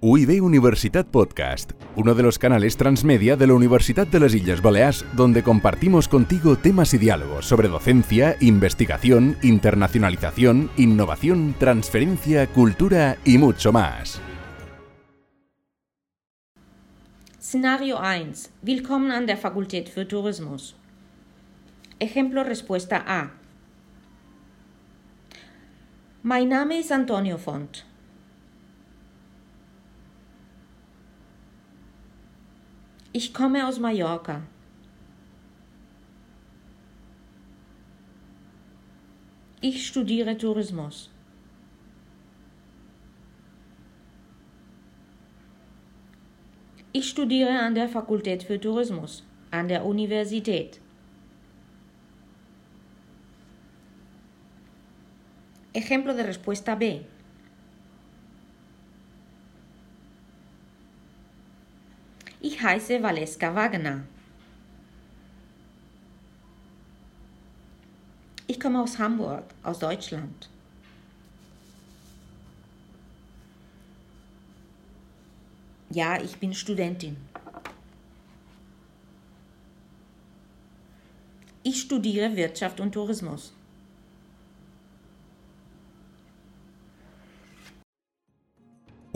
UIB Universitat Podcast, uno de los canales transmedia de la Universidad de las Islas Baleares, donde compartimos contigo temas y diálogos sobre docencia, investigación, internacionalización, innovación, transferencia, cultura y mucho más. Szenario 1. Willkommen an der Fakultät für Tourismus. Ejemplo Respuesta A. Mein Name ist Antonio Font. Ich komme aus Mallorca. Ich studiere Tourismus. Ich studiere an der Fakultät für Tourismus, an der Universität. Ejemplo de respuesta B. Ich heiße Valeska Wagner. Ich komme aus Hamburg, aus Deutschland. Ja, ich bin Studentin. Ich studiere Wirtschaft und Tourismus.